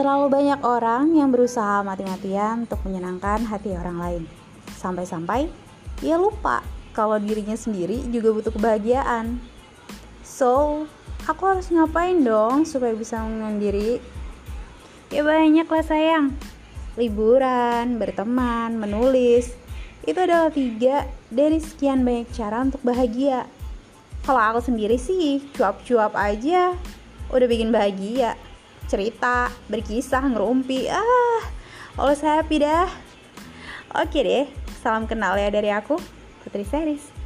Terlalu banyak orang yang berusaha mati-matian untuk menyenangkan hati orang lain. Sampai-sampai ia lupa kalau dirinya sendiri juga butuh kebahagiaan. So, aku harus ngapain dong supaya bisa mengenang diri? Ya banyak lah sayang. Liburan, berteman, menulis. Itu adalah tiga dari sekian banyak cara untuk bahagia. Kalau aku sendiri sih, cuap-cuap aja. Udah bikin bahagia cerita, berkisah, ngerumpi. Ah, all happy dah. Oke deh, salam kenal ya dari aku, Putri Seris.